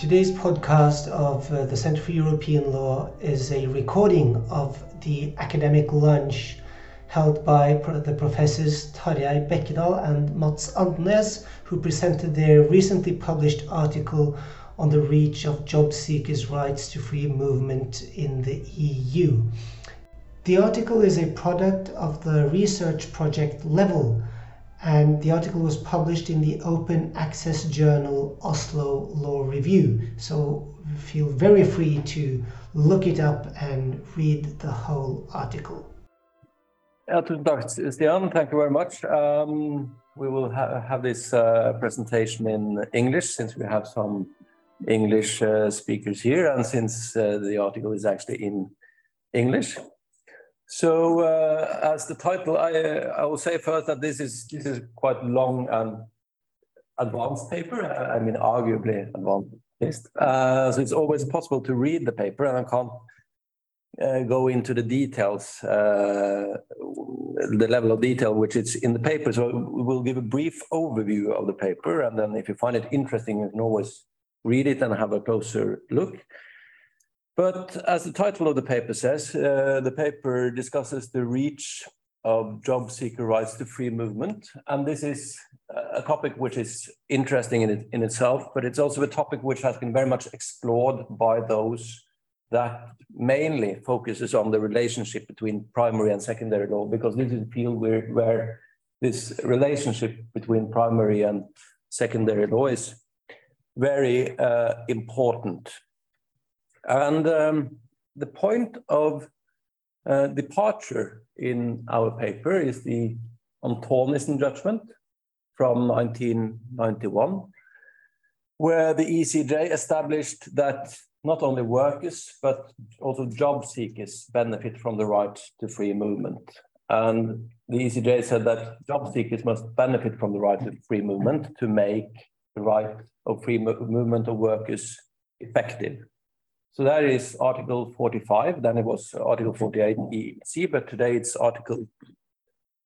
Today's podcast of uh, the Center for European Law is a recording of the academic lunch held by pro- the professors Tarjei Bekkedal and Mads Andenæs, who presented their recently published article on the reach of job seekers' rights to free movement in the EU. The article is a product of the research project Level, and the article was published in the open access journal Oslo Law Review. So feel very free to look it up and read the whole article. Thank you very much. Um, we will ha have this uh, presentation in English since we have some English uh, speakers here and since uh, the article is actually in English. So, uh, as the title, I, I will say first that this is this is quite long and advanced paper. I mean, arguably advanced. Uh, so it's always possible to read the paper, and I can't uh, go into the details, uh, the level of detail which is in the paper. So we'll give a brief overview of the paper, and then if you find it interesting, you can always read it and have a closer look. But as the title of the paper says, uh, the paper discusses the reach of job seeker rights to free movement. And this is a topic which is interesting in, it, in itself, but it's also a topic which has been very much explored by those that mainly focuses on the relationship between primary and secondary law, because this is a field where, where this relationship between primary and secondary law is very uh, important and um, the point of uh, departure in our paper is the Antonissen judgment from 1991, where the ECJ established that not only workers, but also job seekers benefit from the right to free movement. And the ECJ said that job seekers must benefit from the right to free movement to make the right of free movement of workers effective. So that is Article 45. Then it was Article 48 EC, but today it's Article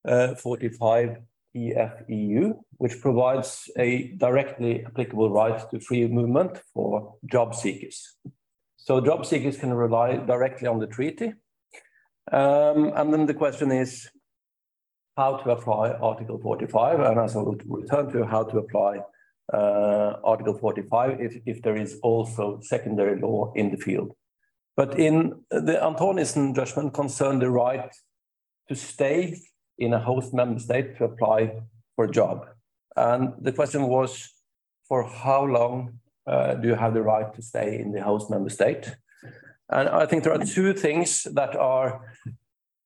uh, 45 TFEU, which provides a directly applicable right to free movement for job seekers. So job seekers can rely directly on the treaty. Um, and then the question is how to apply Article 45, and as I will return to how to apply uh, Article 45 if, if there is also secondary law in the field. But in the Antonissen judgment concerned the right to stay in a host member state to apply for a job. And the question was, for how long uh, do you have the right to stay in the host member state? And I think there are two things that are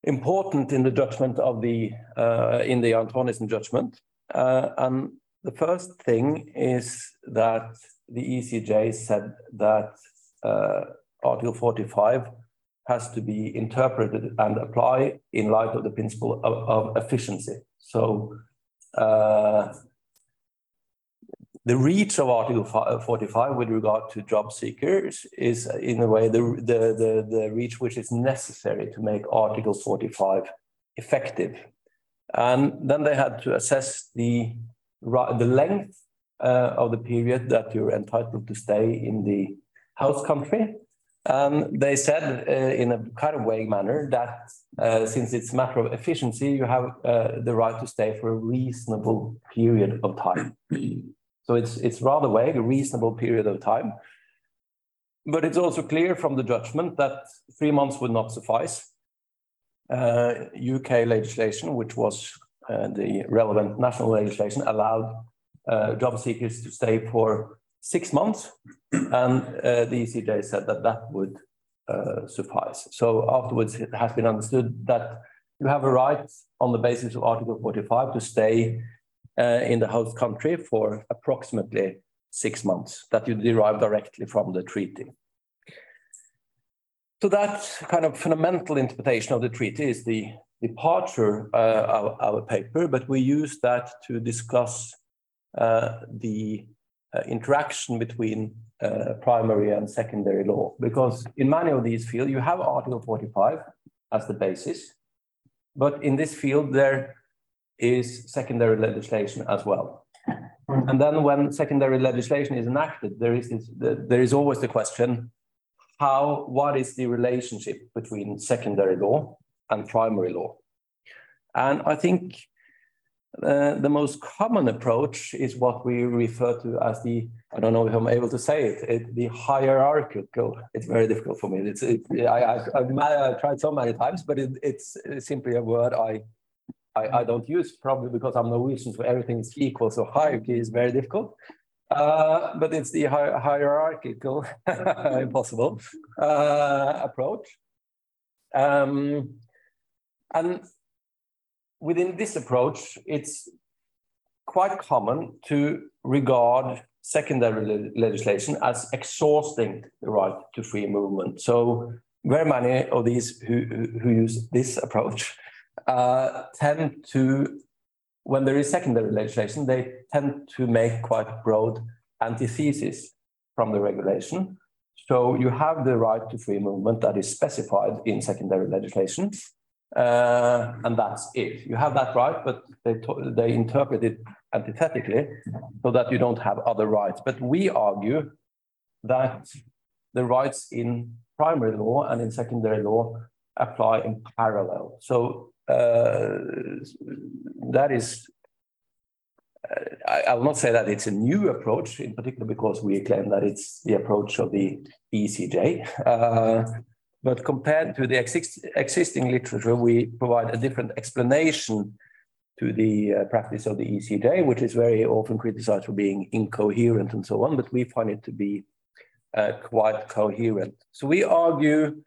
important in the judgment of the uh, in the Antonissen judgment. Uh, and the first thing is that the ECJ said that uh, Article 45 has to be interpreted and applied in light of the principle of, of efficiency. So uh, the reach of Article 45 with regard to job seekers is in a way the, the, the, the reach which is necessary to make Article 45 effective. And then they had to assess the the length uh, of the period that you're entitled to stay in the host country. And they said uh, in a kind of vague manner that uh, since it's a matter of efficiency, you have the right to stay for a reasonable period of time. so it's, it's rather vague, a reasonable period of time. But it's also clear from the judgment that three months would not suffice. UK uh, legislation, which was the relevant national legislation allowed uh, job seekers to stay for six months, and uh, the ECJ said that that would suffice. So afterwards, it has been understood that you have a right on the basis of Article 45 to stay uh, in the host country for approximately six months that you derive directly from the treaty. So that kind of fundamental interpretation of the treaty is the departure uh, our, our paper, but we use that to discuss uh, the uh, interaction between uh, primary and secondary law. Because in many of these fields, you have Article 45 as the basis, but in this field, there is secondary legislation as well. Mm. And then when secondary legislation is enacted, there is this, there is always the question, how what is the relationship between secondary law and primary law? And I think uh, the most common approach is what we refer to as the I don't know if I'm able to say it, it the hierarchical. It's very difficult for me. It's it, I, I've, tried so many times, but it, it's simply a word I, I, I don't use probably because I'm Norwegian, so everything is equal. So hierarchy is very difficult. Uh, but it's the hi hierarchical, impossible uh, approach. Um, and within this approach, it's quite common to regard secondary le legislation as exhausting the right to free movement. So very many of these who, who use this approach uh, tend to, when there is secondary legislation, they tend to make quite broad antithesis from the regulation. So you have the right to free movement that is specified in secondary legislation, uh, and that's it. You have that right, but they, they interpret it antithetically so that you don't have other rights. But we argue that the rights in primary law and in secondary law apply in parallel. So uh, that is, uh, I, I, will not say that it's a new approach, in particular because we claim that it's the approach of the ECJ. Uh, but compared to the exist existing literature, we provide a different explanation to the uh, practice of the ECJ, which is very often criticized for being incoherent and so on, but we find it to be uh, quite coherent. So we argue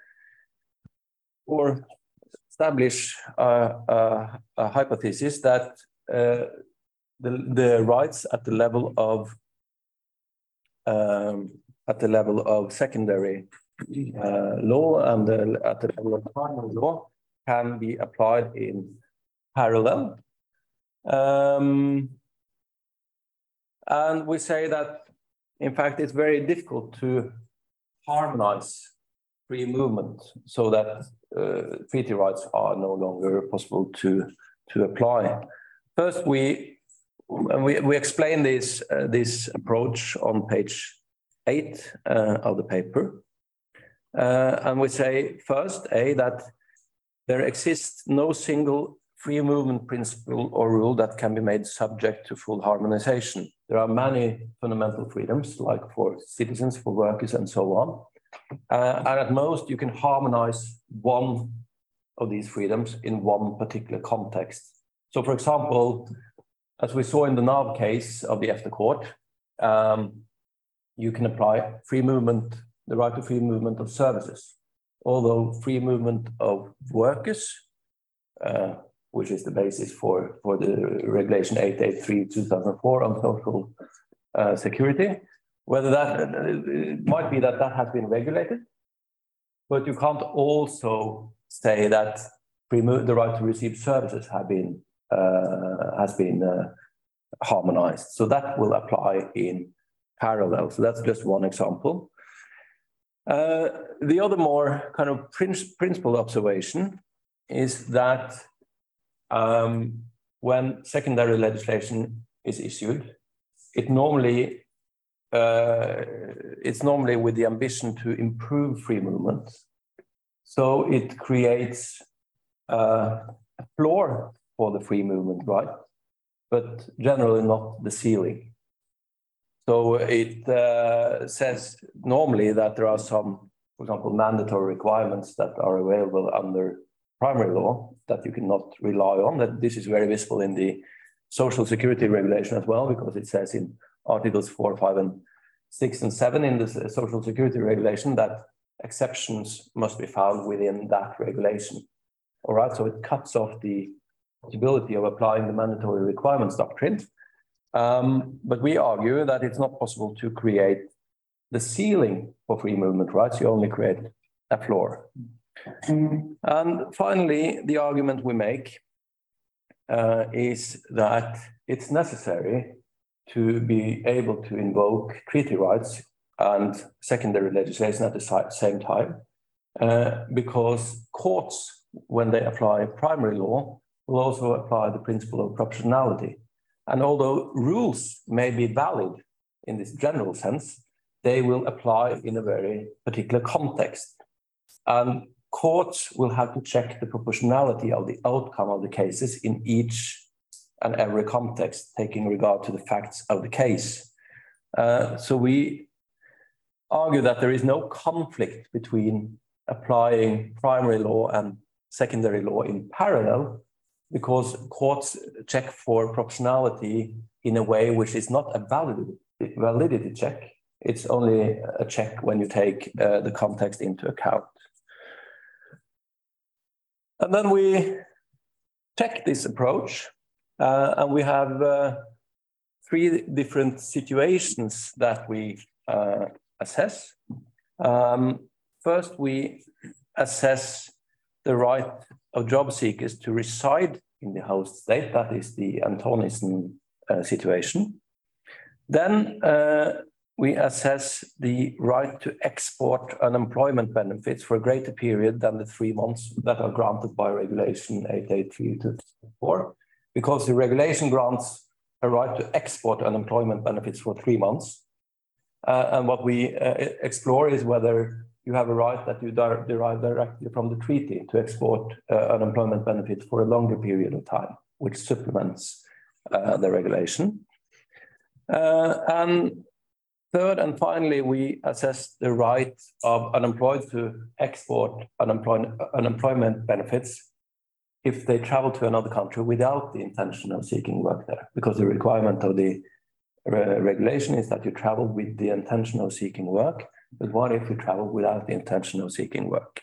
or establish a hypothesis that uh, the, the rights at the level of um, at the level of secondary uh, law and the, at the level of primary law can be applied in parallel. Um, and we say that, in fact, it's very difficult to harmonize free movement so that uh, treaty rights are no longer possible to, to apply. First, we, we, we explain this, uh, this approach on page eight uh, of the paper. Uh, and we say first, A, that there exists no single free movement principle or rule that can be made subject to full harmonization. There are many fundamental freedoms, like for citizens, for workers, and so on. Uh, and at most, you can harmonize one of these freedoms in one particular context. So, for example, as we saw in the NAV case of the EFTA court, um, you can apply free movement the right to free movement of services. Although free movement of workers, uh, which is the basis for, for the regulation 883-2004 on social uh, security, whether that it might be that that has been regulated, but you can't also say that the right to receive services have been uh, has been uh, harmonized. So that will apply in parallel. So that's just one example. Uh, the other more kind of principal observation is that um, when secondary legislation is issued, it normally uh, it's normally with the ambition to improve free movement. So it creates uh, a floor for the free movement, right? But generally not the ceiling. So it uh, says normally that there are some, for example, mandatory requirements that are available under primary law that you cannot rely on. That this is very visible in the social security regulation as well, because it says in articles four, five, and six and seven in the social security regulation that exceptions must be found within that regulation. All right, so it cuts off the possibility of applying the mandatory requirements doctrine um, but we argue that it's not possible to create the ceiling for free movement rights. You only create a floor. And finally, the argument we make uh, is that it's necessary to be able to invoke treaty rights and secondary legislation at the same time, uh, because courts, when they apply primary law, will also apply the principle of proportionality. And although rules may be valid in this general sense, they will apply in a very particular context. And courts will have to check the proportionality of the outcome of the cases in each and every context, taking regard to the facts of the case. Uh, so we argue that there is no conflict between applying primary law and secondary law in parallel because courts check for proportionality in a way which is not a validity, validity check. It's only a check when you take uh, the context into account. And then we check this approach, uh, and we have uh, three different situations that we uh, assess. Um, first, we assess the right of job seekers to reside in the host state. That is the Antonissen uh, situation. Then uh, we assess the right to export unemployment benefits for a greater period than the three months that are granted by Regulation 883-2004, because the regulation grants a right to export unemployment benefits for three months. Uh, and what we uh, explore is whether you have a right that you derive directly from the treaty to export uh, unemployment benefits for a longer period of time, which supplements uh, the regulation. Uh, and third and finally, we assess the right of unemployed to export unemployment, unemployment benefits if they travel to another country without the intention of seeking work there, because the requirement of the uh, regulation is that you travel with the intention of seeking work but what if we travel without the intention of seeking work?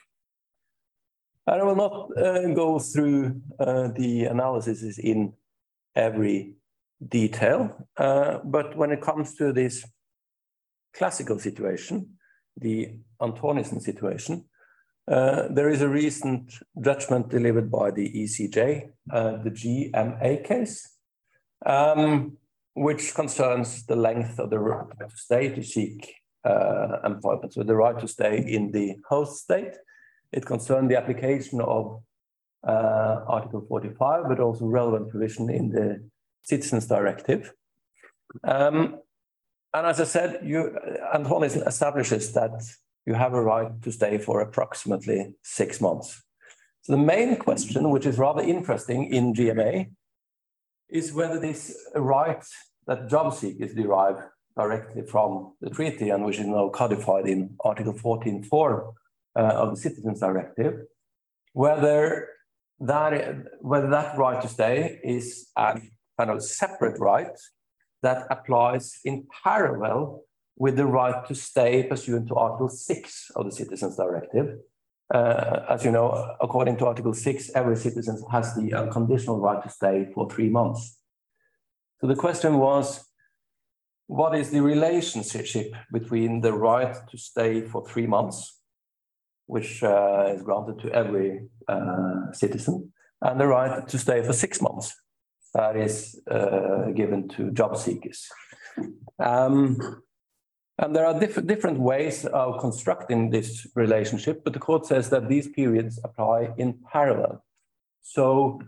I will not uh, go through uh, the analysis in every detail, uh, but when it comes to this classical situation, the Antonissen situation, uh, there is a recent judgment delivered by the ECJ, uh, the GMA case, um, which concerns the length of the stay to seek employment. So the right to stay in the host state. It concerned the application of uh, Article 45, but also relevant provision in the Citizens Directive. Um, and as I said, you, Antonissen establishes that you have a right to stay for approximately six months. So the main question, which is rather interesting in GMA, is whether this right that job seekers derive directly from the treaty and which is now codified in Article 14.4 uh, of the Citizens Directive, whether that, whether that right to stay is a kind of separate right that applies in parallel with the right to stay pursuant to Article 6 of the Citizens Directive. Uh, as you know, according to Article 6, every citizen has the unconditional right to stay for three months. So the question was what is the relationship between the right to stay for three months, which uh, is granted to every uh, citizen, and the right to stay for six months that is uh, given to job seekers. Um, and there are diff different ways of constructing this relationship, but the court says that these periods apply in parallel. So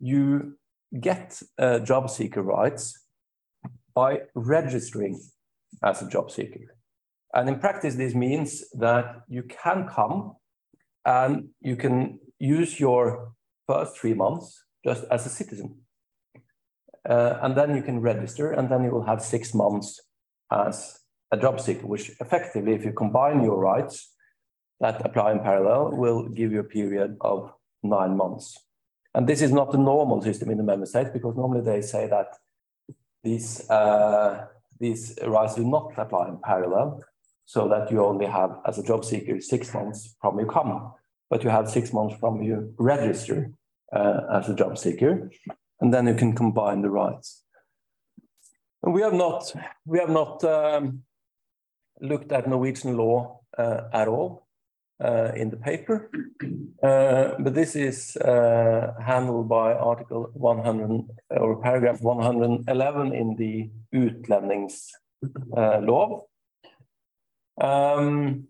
you get uh, job seeker rights by registering as a job seeker. And in practice, this means that you can come and you can use your first three months just as a citizen. Uh, and then you can register, and then you will have six months as a job seeker, which effectively, if you combine your rights that apply in parallel, will give you a period of nine months. And this is not the normal system in the member states because normally they say that these, uh, these rights do not apply in parallel, so that you only have, as a job seeker, six months from you come, but you have six months from you register uh, as a job seeker, and then you can combine the rights. And we have not, we have not um, looked at Norwegian law uh, at all uh, in the paper. Uh, but this is uh, handled by Article 100 or paragraph 111 in the Utlendingslov. Um,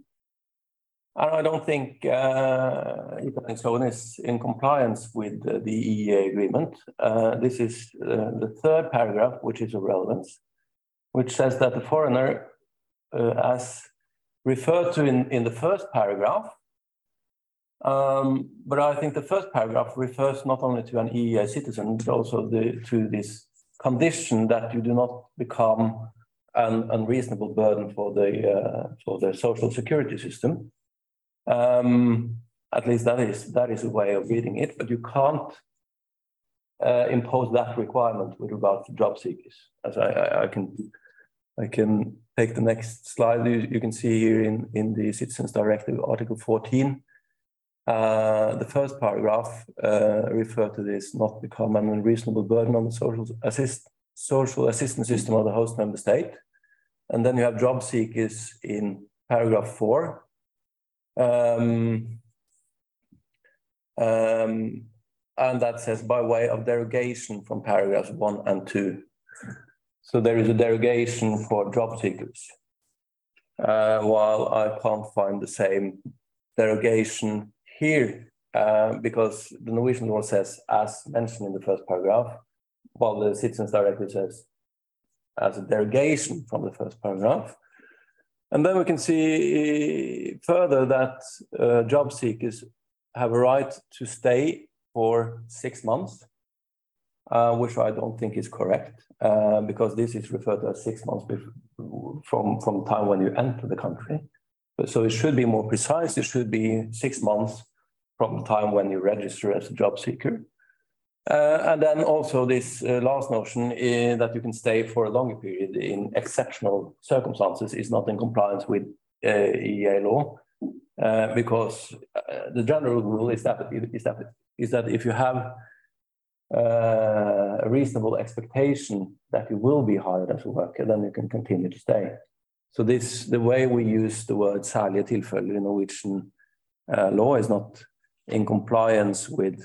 And I don't think uh, Utlendingsloven is in compliance with the EEA agreement. Uh, this is uh, the third paragraph, which is of relevance, which says that the foreigner, uh, as referred to in, in the first paragraph, um, but I think the first paragraph refers not only to an EEA citizen, but also the, to this condition that you do not become an unreasonable burden for the, uh, for the social security system. Um, at least that is that is a way of reading it, but you can't uh, impose that requirement with regard to job seekers. As I, I, I, can I can take the next slide. You, you, can see here in in the Citizens Directive, Article 14. Uh, the first paragraph uh, refer to this not become an unreasonable burden on the social assist social assistance system of the host member state. And then you have job seekers in paragraph four, um, um, and that says by way of derogation from paragraphs one and two. So there is a derogation for job seekers. Uh, while I can't find the same derogation here, uh, because the Norwegian law says, as mentioned in the first paragraph, while the Citizens Directive says, as a derogation from the first paragraph. And then we can see further that uh, job seekers have a right to stay for six months, which I don't think is correct, uh, because this is referred to as six months from, from time when you enter the country. So it should be more precise. It should be six months from the time when you register as a job seeker. Uh, and then also this uh, last notion that you can stay for a longer period in exceptional circumstances is not in compliance with uh, EEA law, uh, because uh, the general rule is that, is that, is that if you have uh, a reasonable expectation that you will be hired as a worker, then you can continue to stay. So this, the way we use the word særlige tilfeller in Norwegian law is not in compliance with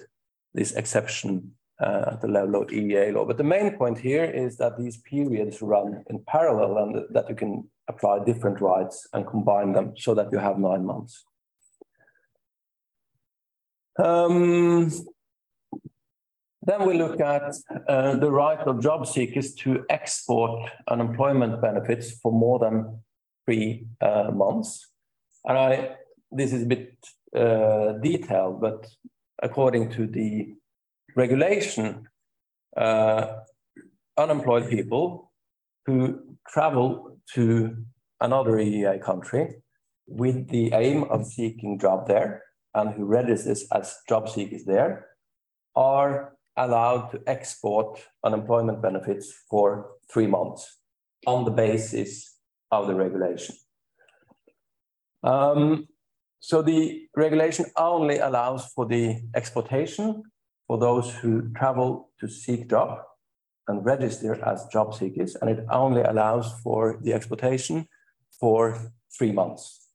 this exception uh, at the level of EEA law. But the main point here is that these periods run in parallel and that you can apply different rights and combine them so that you have nine months. Um, then we look at uh, the right of job seekers to export unemployment benefits for more than three uh, months. And I, this is a bit uh, detailed, but according to the regulation, uh, unemployed people who travel to another EEA country with the aim of seeking job there and who registers as job seekers there are allowed to export unemployment benefits for three months on the basis of the regulation. Um, so the regulation only allows for the exportation for those who travel to seek job and register as job seekers, and it only allows for the exportation for three months.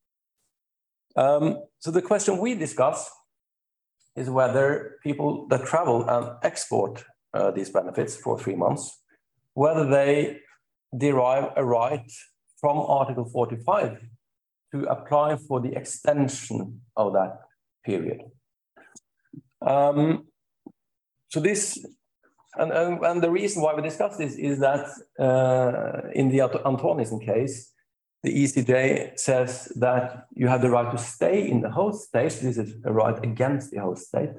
Um, so the question we discuss is whether people that travel and export uh, these benefits for three months, whether they derive a right from Article 45 to apply for the extension of that period. Um, so this, and, and, and, the reason why we discuss this is that uh, in the Antonissen case, the ECJ says that you have the right to stay in the host state. This is a right against the host state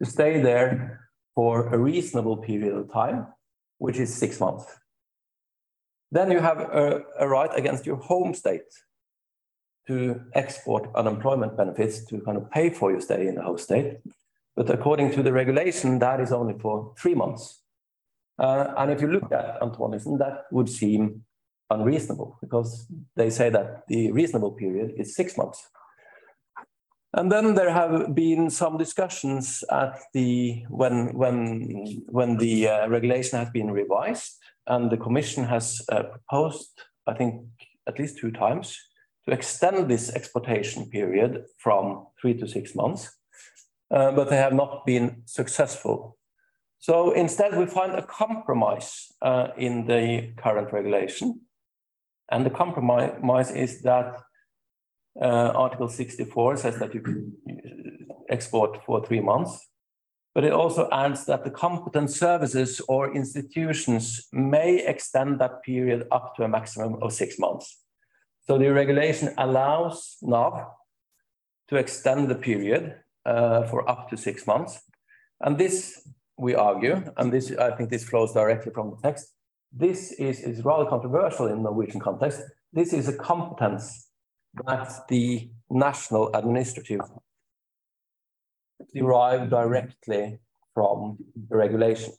to stay there for a reasonable period of time, which is six months. Then you have a, a right against your home state to export unemployment benefits to kind of pay for your stay in the host state. But according to the regulation, that is only for three months. Uh, and if you look at Antonissen, that would seem unreasonable because they say that the reasonable period is six months. And then there have been some discussions at the when when when the uh, regulation has been revised and the Commission has uh, proposed, I think, at least two times to extend this exportation period from three to six months, uh, but they have not been successful. So instead, we find a compromise uh, in the current regulation. And the compromise is that Uh, Article 64 says that you can export for three months. But it also adds that the competent services or institutions may extend that period up to a maximum of six months. So the regulation allows NAV to extend the period uh, for up to six months. And this, we argue, and this I think this flows directly from the text, this is, is rather controversial in the Norwegian context. This is a competence that the national administrative derive directly from the regulation.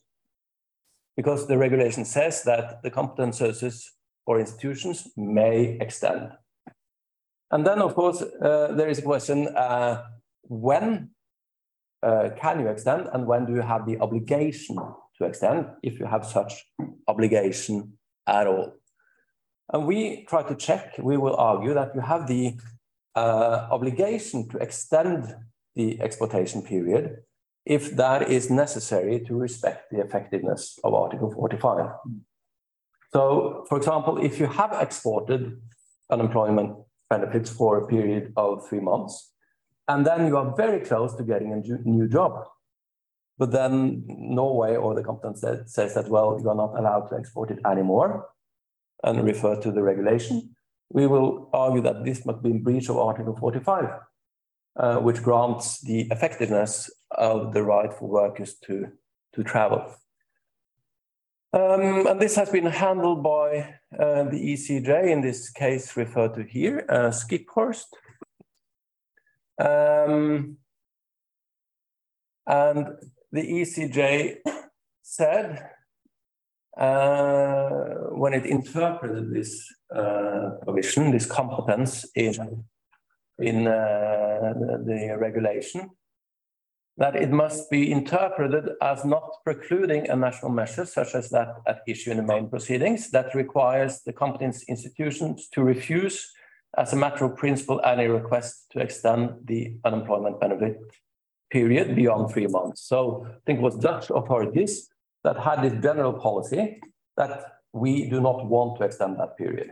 Because the regulation says that the competent services or institutions may extend. And then, of course, uh, there is a question, uh, when uh, can you extend and when do you have the obligation to extend, if you have such obligation at all? And we try to check, we will argue that you have the uh, obligation to extend the exportation period if that is necessary to respect the effectiveness of Article 45. So, for example, if you have exported unemployment benefits for a period of three months, and then you are very close to getting a new job, but then Norway or the competence says that, well, you are not allowed to export it anymore and refer to the regulation, we will argue that this must be in breach of Article 45 uh, which grants the effectiveness of the right for workers to, to travel. Um, and this has been handled by uh, the ECJ, in this case referred to here, uh, Schiphorst. Um, and the ECJ said, uh, when it interpreted this uh, provision, this competence in in uh, the regulation that it must be interpreted as not precluding a national measure such as that at issue in the main proceedings that requires the competent institutions to refuse as a matter of principle any request to extend the unemployment benefit period beyond three months. So I think it was Dutch authorities that had this general policy that we do not want to extend that period.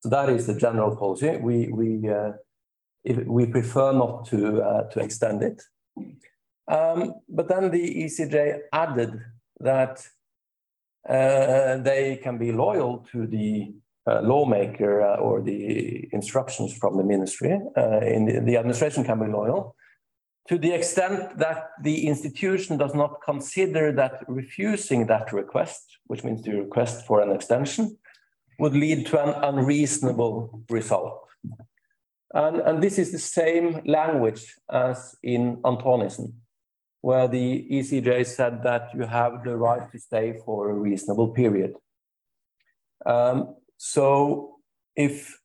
So that is the general policy. We, we uh, we prefer not to, uh, to extend it. Um, but then the ECJ added that uh, they can be loyal to the uh, lawmaker uh, or the instructions from the ministry. Uh, in the, the, administration can be loyal to the extent that the institution does not consider that refusing that request, which means the request for an extension, would lead to an unreasonable result. And, and this is the same language as in Antonissen, where the ECJ said that you have the right to stay for a reasonable period. Um, so if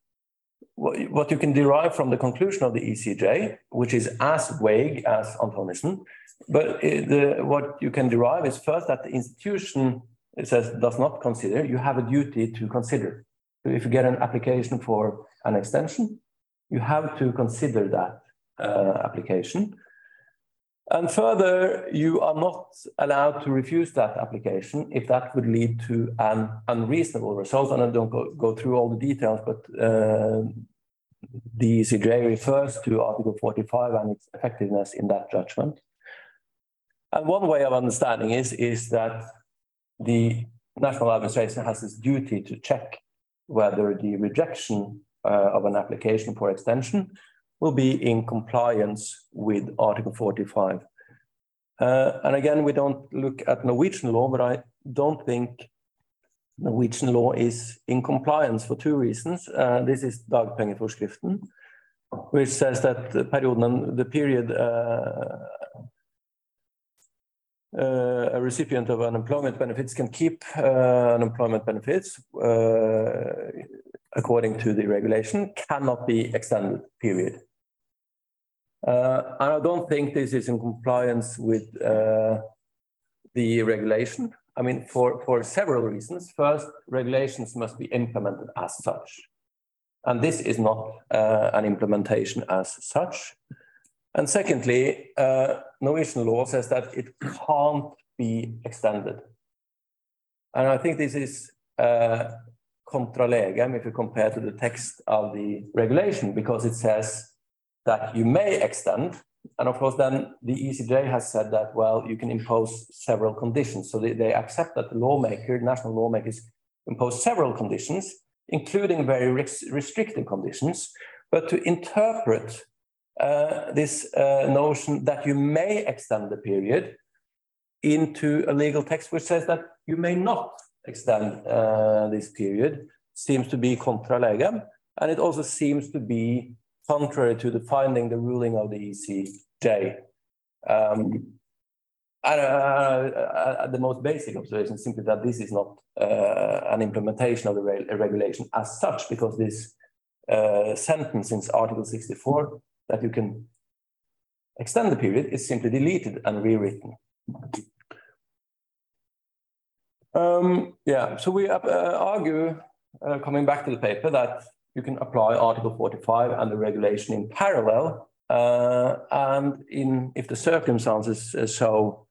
what you can derive from the conclusion of the ECJ, which is as vague as Antonissen, but the, what you can derive is first that the institution it says does not consider, you have a duty to consider. So if you get an application for an extension, you have to consider that uh, application. And further, you are not allowed to refuse that application if that would lead to an unreasonable result. And I don't go, go through all the details, but uh, the ECJ refers to Article 45 and its effectiveness in that judgment. And one way of understanding is, is that the national administration has this duty to check whether the rejection uh, of an application for extension will be in compliance with Article 45. Uh, and again, we don't look at Norwegian law, but I don't think Norwegian law is in compliance for two reasons. Uh, this is dagpengeforskriften, which says that the period, the period uh, uh, a recipient of unemployment benefits can keep uh, unemployment benefits uh, according to the regulation cannot be extended, period. Uh, and I don't think this is in compliance with uh, the regulation. I mean, for, for several reasons. First, regulations must be implemented as such. And this is not uh, an implementation as such. And secondly, uh, Norwegian law says that it can't be extended. And I think this is uh, contra legem if you compare to the text of the regulation, because it says that you may extend. And of course, then the ECJ has said that, well, you can impose several conditions. So they, they accept that the lawmaker, national lawmakers, impose several conditions, including very restrictive conditions. But to interpret uh, this uh, notion that you may extend the period into a legal text which says that you may not extend uh, this period seems to be contra legem. And it also seems to be contrary to the finding, the ruling of the ECJ. Um, and, uh, the most basic observation is simply that this is not uh, an implementation of the re regulation as such, because this uh, sentence in Article 64 that you can extend the period is simply deleted and rewritten. Um, yeah, so we uh, argue, uh, coming back to the paper, that you can apply Article 45 and the regulation in parallel, uh, and in if the circumstances uh, so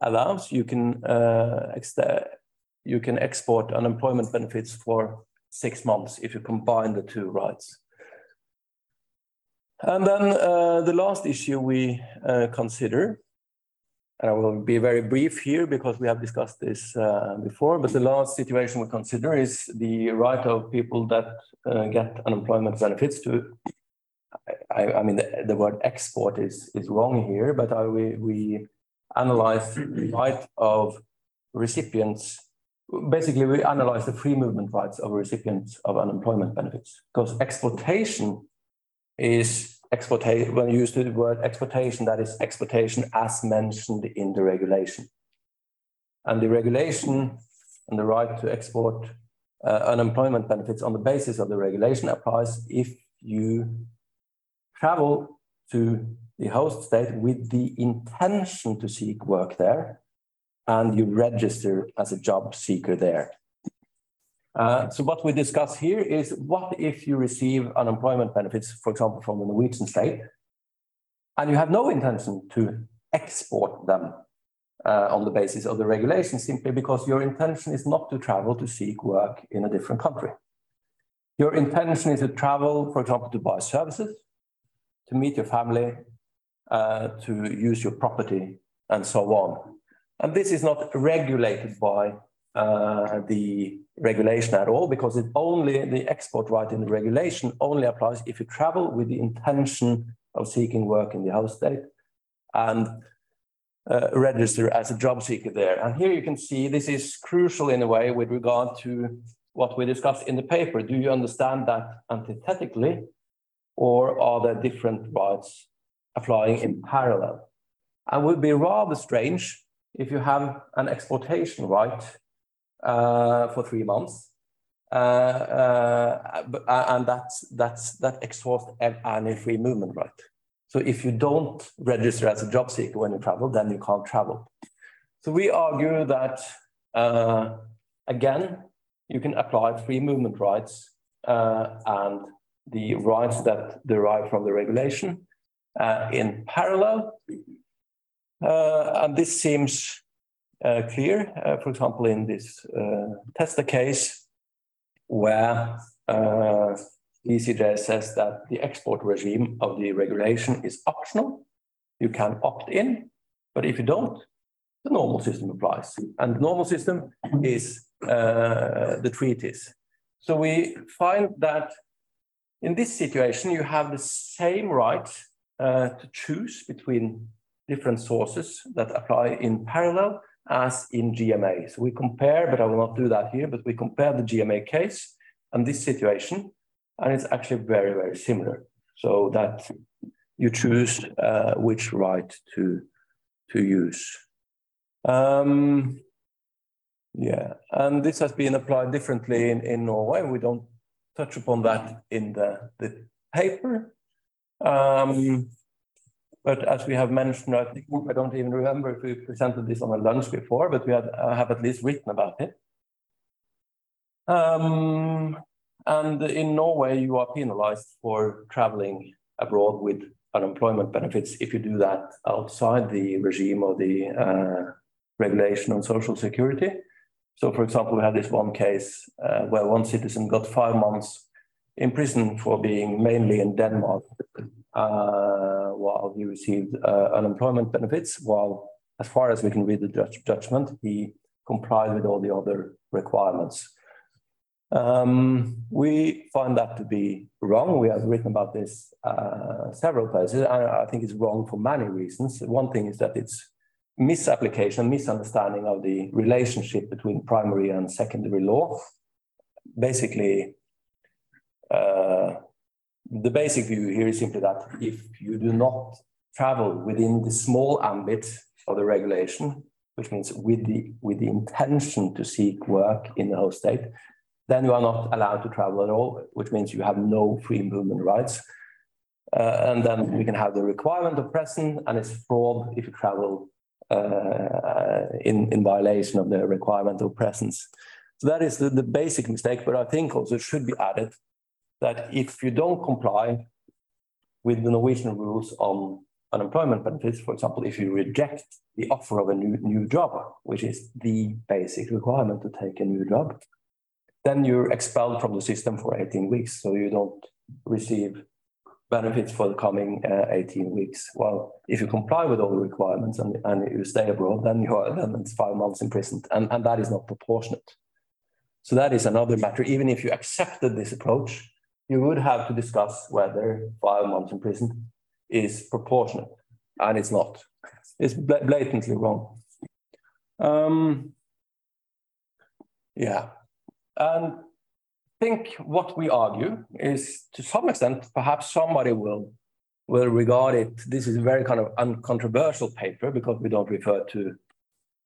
allows, you can uh, you can export unemployment benefits for six months if you combine the two rights. And then uh, the last issue we uh, consider, and I will be very brief here because we have discussed this uh, before, but the last situation we consider is the right of people that uh, get unemployment benefits to, I, I mean, the, the, word export is, is wrong here, but I, we, we analyze the right of recipients. Basically we analyze the free movement rights of recipients of unemployment benefits because exportation is when you use the word exploitation, that is exploitation as mentioned in the regulation. And the regulation and the right to export uh, unemployment benefits on the basis of the regulation applies if you travel to the host state with the intention to seek work there and you register as a job seeker there. Uh, so what we discuss here is what if you receive unemployment benefits, for example, from the Norwegian state, and you have no intention to export them uh, on the basis of the regulation simply because your intention is not to travel to seek work in a different country. Your intention is to travel, for example, to buy services, to meet your family, uh, to use your property, and so on. And this is not regulated by uh, the regulation at all because it only the export right in the regulation only applies if you travel with the intention of seeking work in the host state and uh, register as a job seeker there. And here you can see this is crucial in a way with regard to what we discussed in the paper. Do you understand that antithetically or are there different rights applying in parallel? And would be rather strange if you have an exportation right uh, for three months. Uh, uh, and that's, that's, that exhausts any free movement right. So if you don't register as a job seeker when you travel, then you can't travel. So we argue that, uh, again, you can apply free movement rights uh, and the rights that derive from the regulation uh, in parallel. and this seems uh, clear. Uh, for example, in this uh, Testa case, where ECJ says that the export regime of the regulation is optional. You can opt in, but if you don't, the normal system applies. And the normal system is uh, the treaties. So we find that in this situation, you have the same right uh, to choose between different sources that apply in parallel, as in GMA. So we compare, but I will not do that here, but we compare the GMA case and this situation, and it's actually very, very similar. So that you choose uh, which right to, to use. Um, yeah, and this has been applied differently in, in Norway. We don't touch upon that in the, the paper. Um, but as we have mentioned, I think I don't even remember if we presented this on a lunch before, but we have, uh, have at least written about it. Um, and in Norway, you are penalized for traveling abroad with unemployment benefits if you do that outside the regime of the uh, regulation on social security. So, for example, we had this one case uh, where one citizen got five months in prison for being mainly in Denmark while he received uh, unemployment benefits, while, as far as we can read the judgment, he complied with all the other requirements. Um, we find that to be wrong. We have written about this uh, several places, and I think it's wrong for many reasons. One thing is that it's misapplication, misunderstanding of the relationship between primary and secondary law. Basically, uh, the basic view here is simply that if you do not travel within the small ambit of the regulation, which means with the with the intention to seek work in the host state, then you are not allowed to travel at all, which means you have no free movement rights. Uh, and then we can have the requirement of presence, and it's fraud if you travel uh, in, in violation of the requirement of presence. So that is the, the basic mistake, but I think also should be added that if you don't comply with the Norwegian rules on unemployment benefits, for example, if you reject the offer of a new, new job, which is the basic requirement to take a new job, then you're expelled from the system for 18 weeks. So you don't receive benefits for the coming uh, 18 weeks. Well, if you comply with all the requirements and, and you stay abroad, then you are then it's five months imprisoned, and, and that is not proportionate. So that is another matter. Even if you accepted this approach, you would have to discuss whether five months in prison is proportionate, and it's not. It's blatantly wrong. Um, yeah, and I think what we argue is, to some extent, perhaps somebody will will regard it. This is a very kind of uncontroversial paper because we don't refer to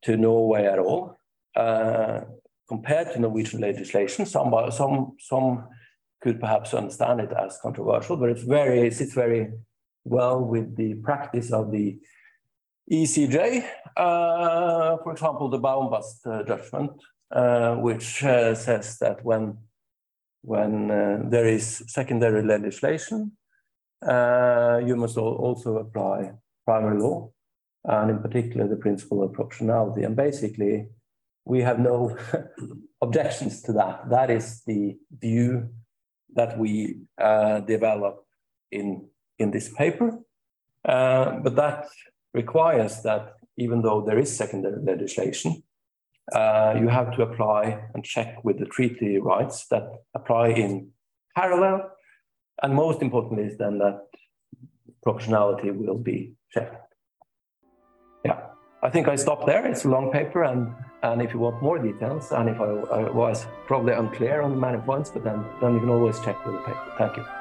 to Norway at all. Uh, compared to Norwegian legislation, some some some could perhaps understand it as controversial, but it's very, it sits very well with the practice of the ECJ. Uh, for example, the Baumbast uh, judgment, uh, which uh, says that when, when uh, there is secondary legislation, uh, you must also apply primary law, and in particular the principle of proportionality. And basically, we have no objections to that. That is the view that we uh, develop in, in this paper. Uh, but that requires that even though there is secondary legislation, uh, you have to apply and check with the treaty rights that apply in parallel. And most importantly is then that proportionality will be checked. Yeah, I think I stop there. It's a long paper and and if you want more details, and if I, I was probably unclear on many points, but then, then you can always check with the paper. Thank you.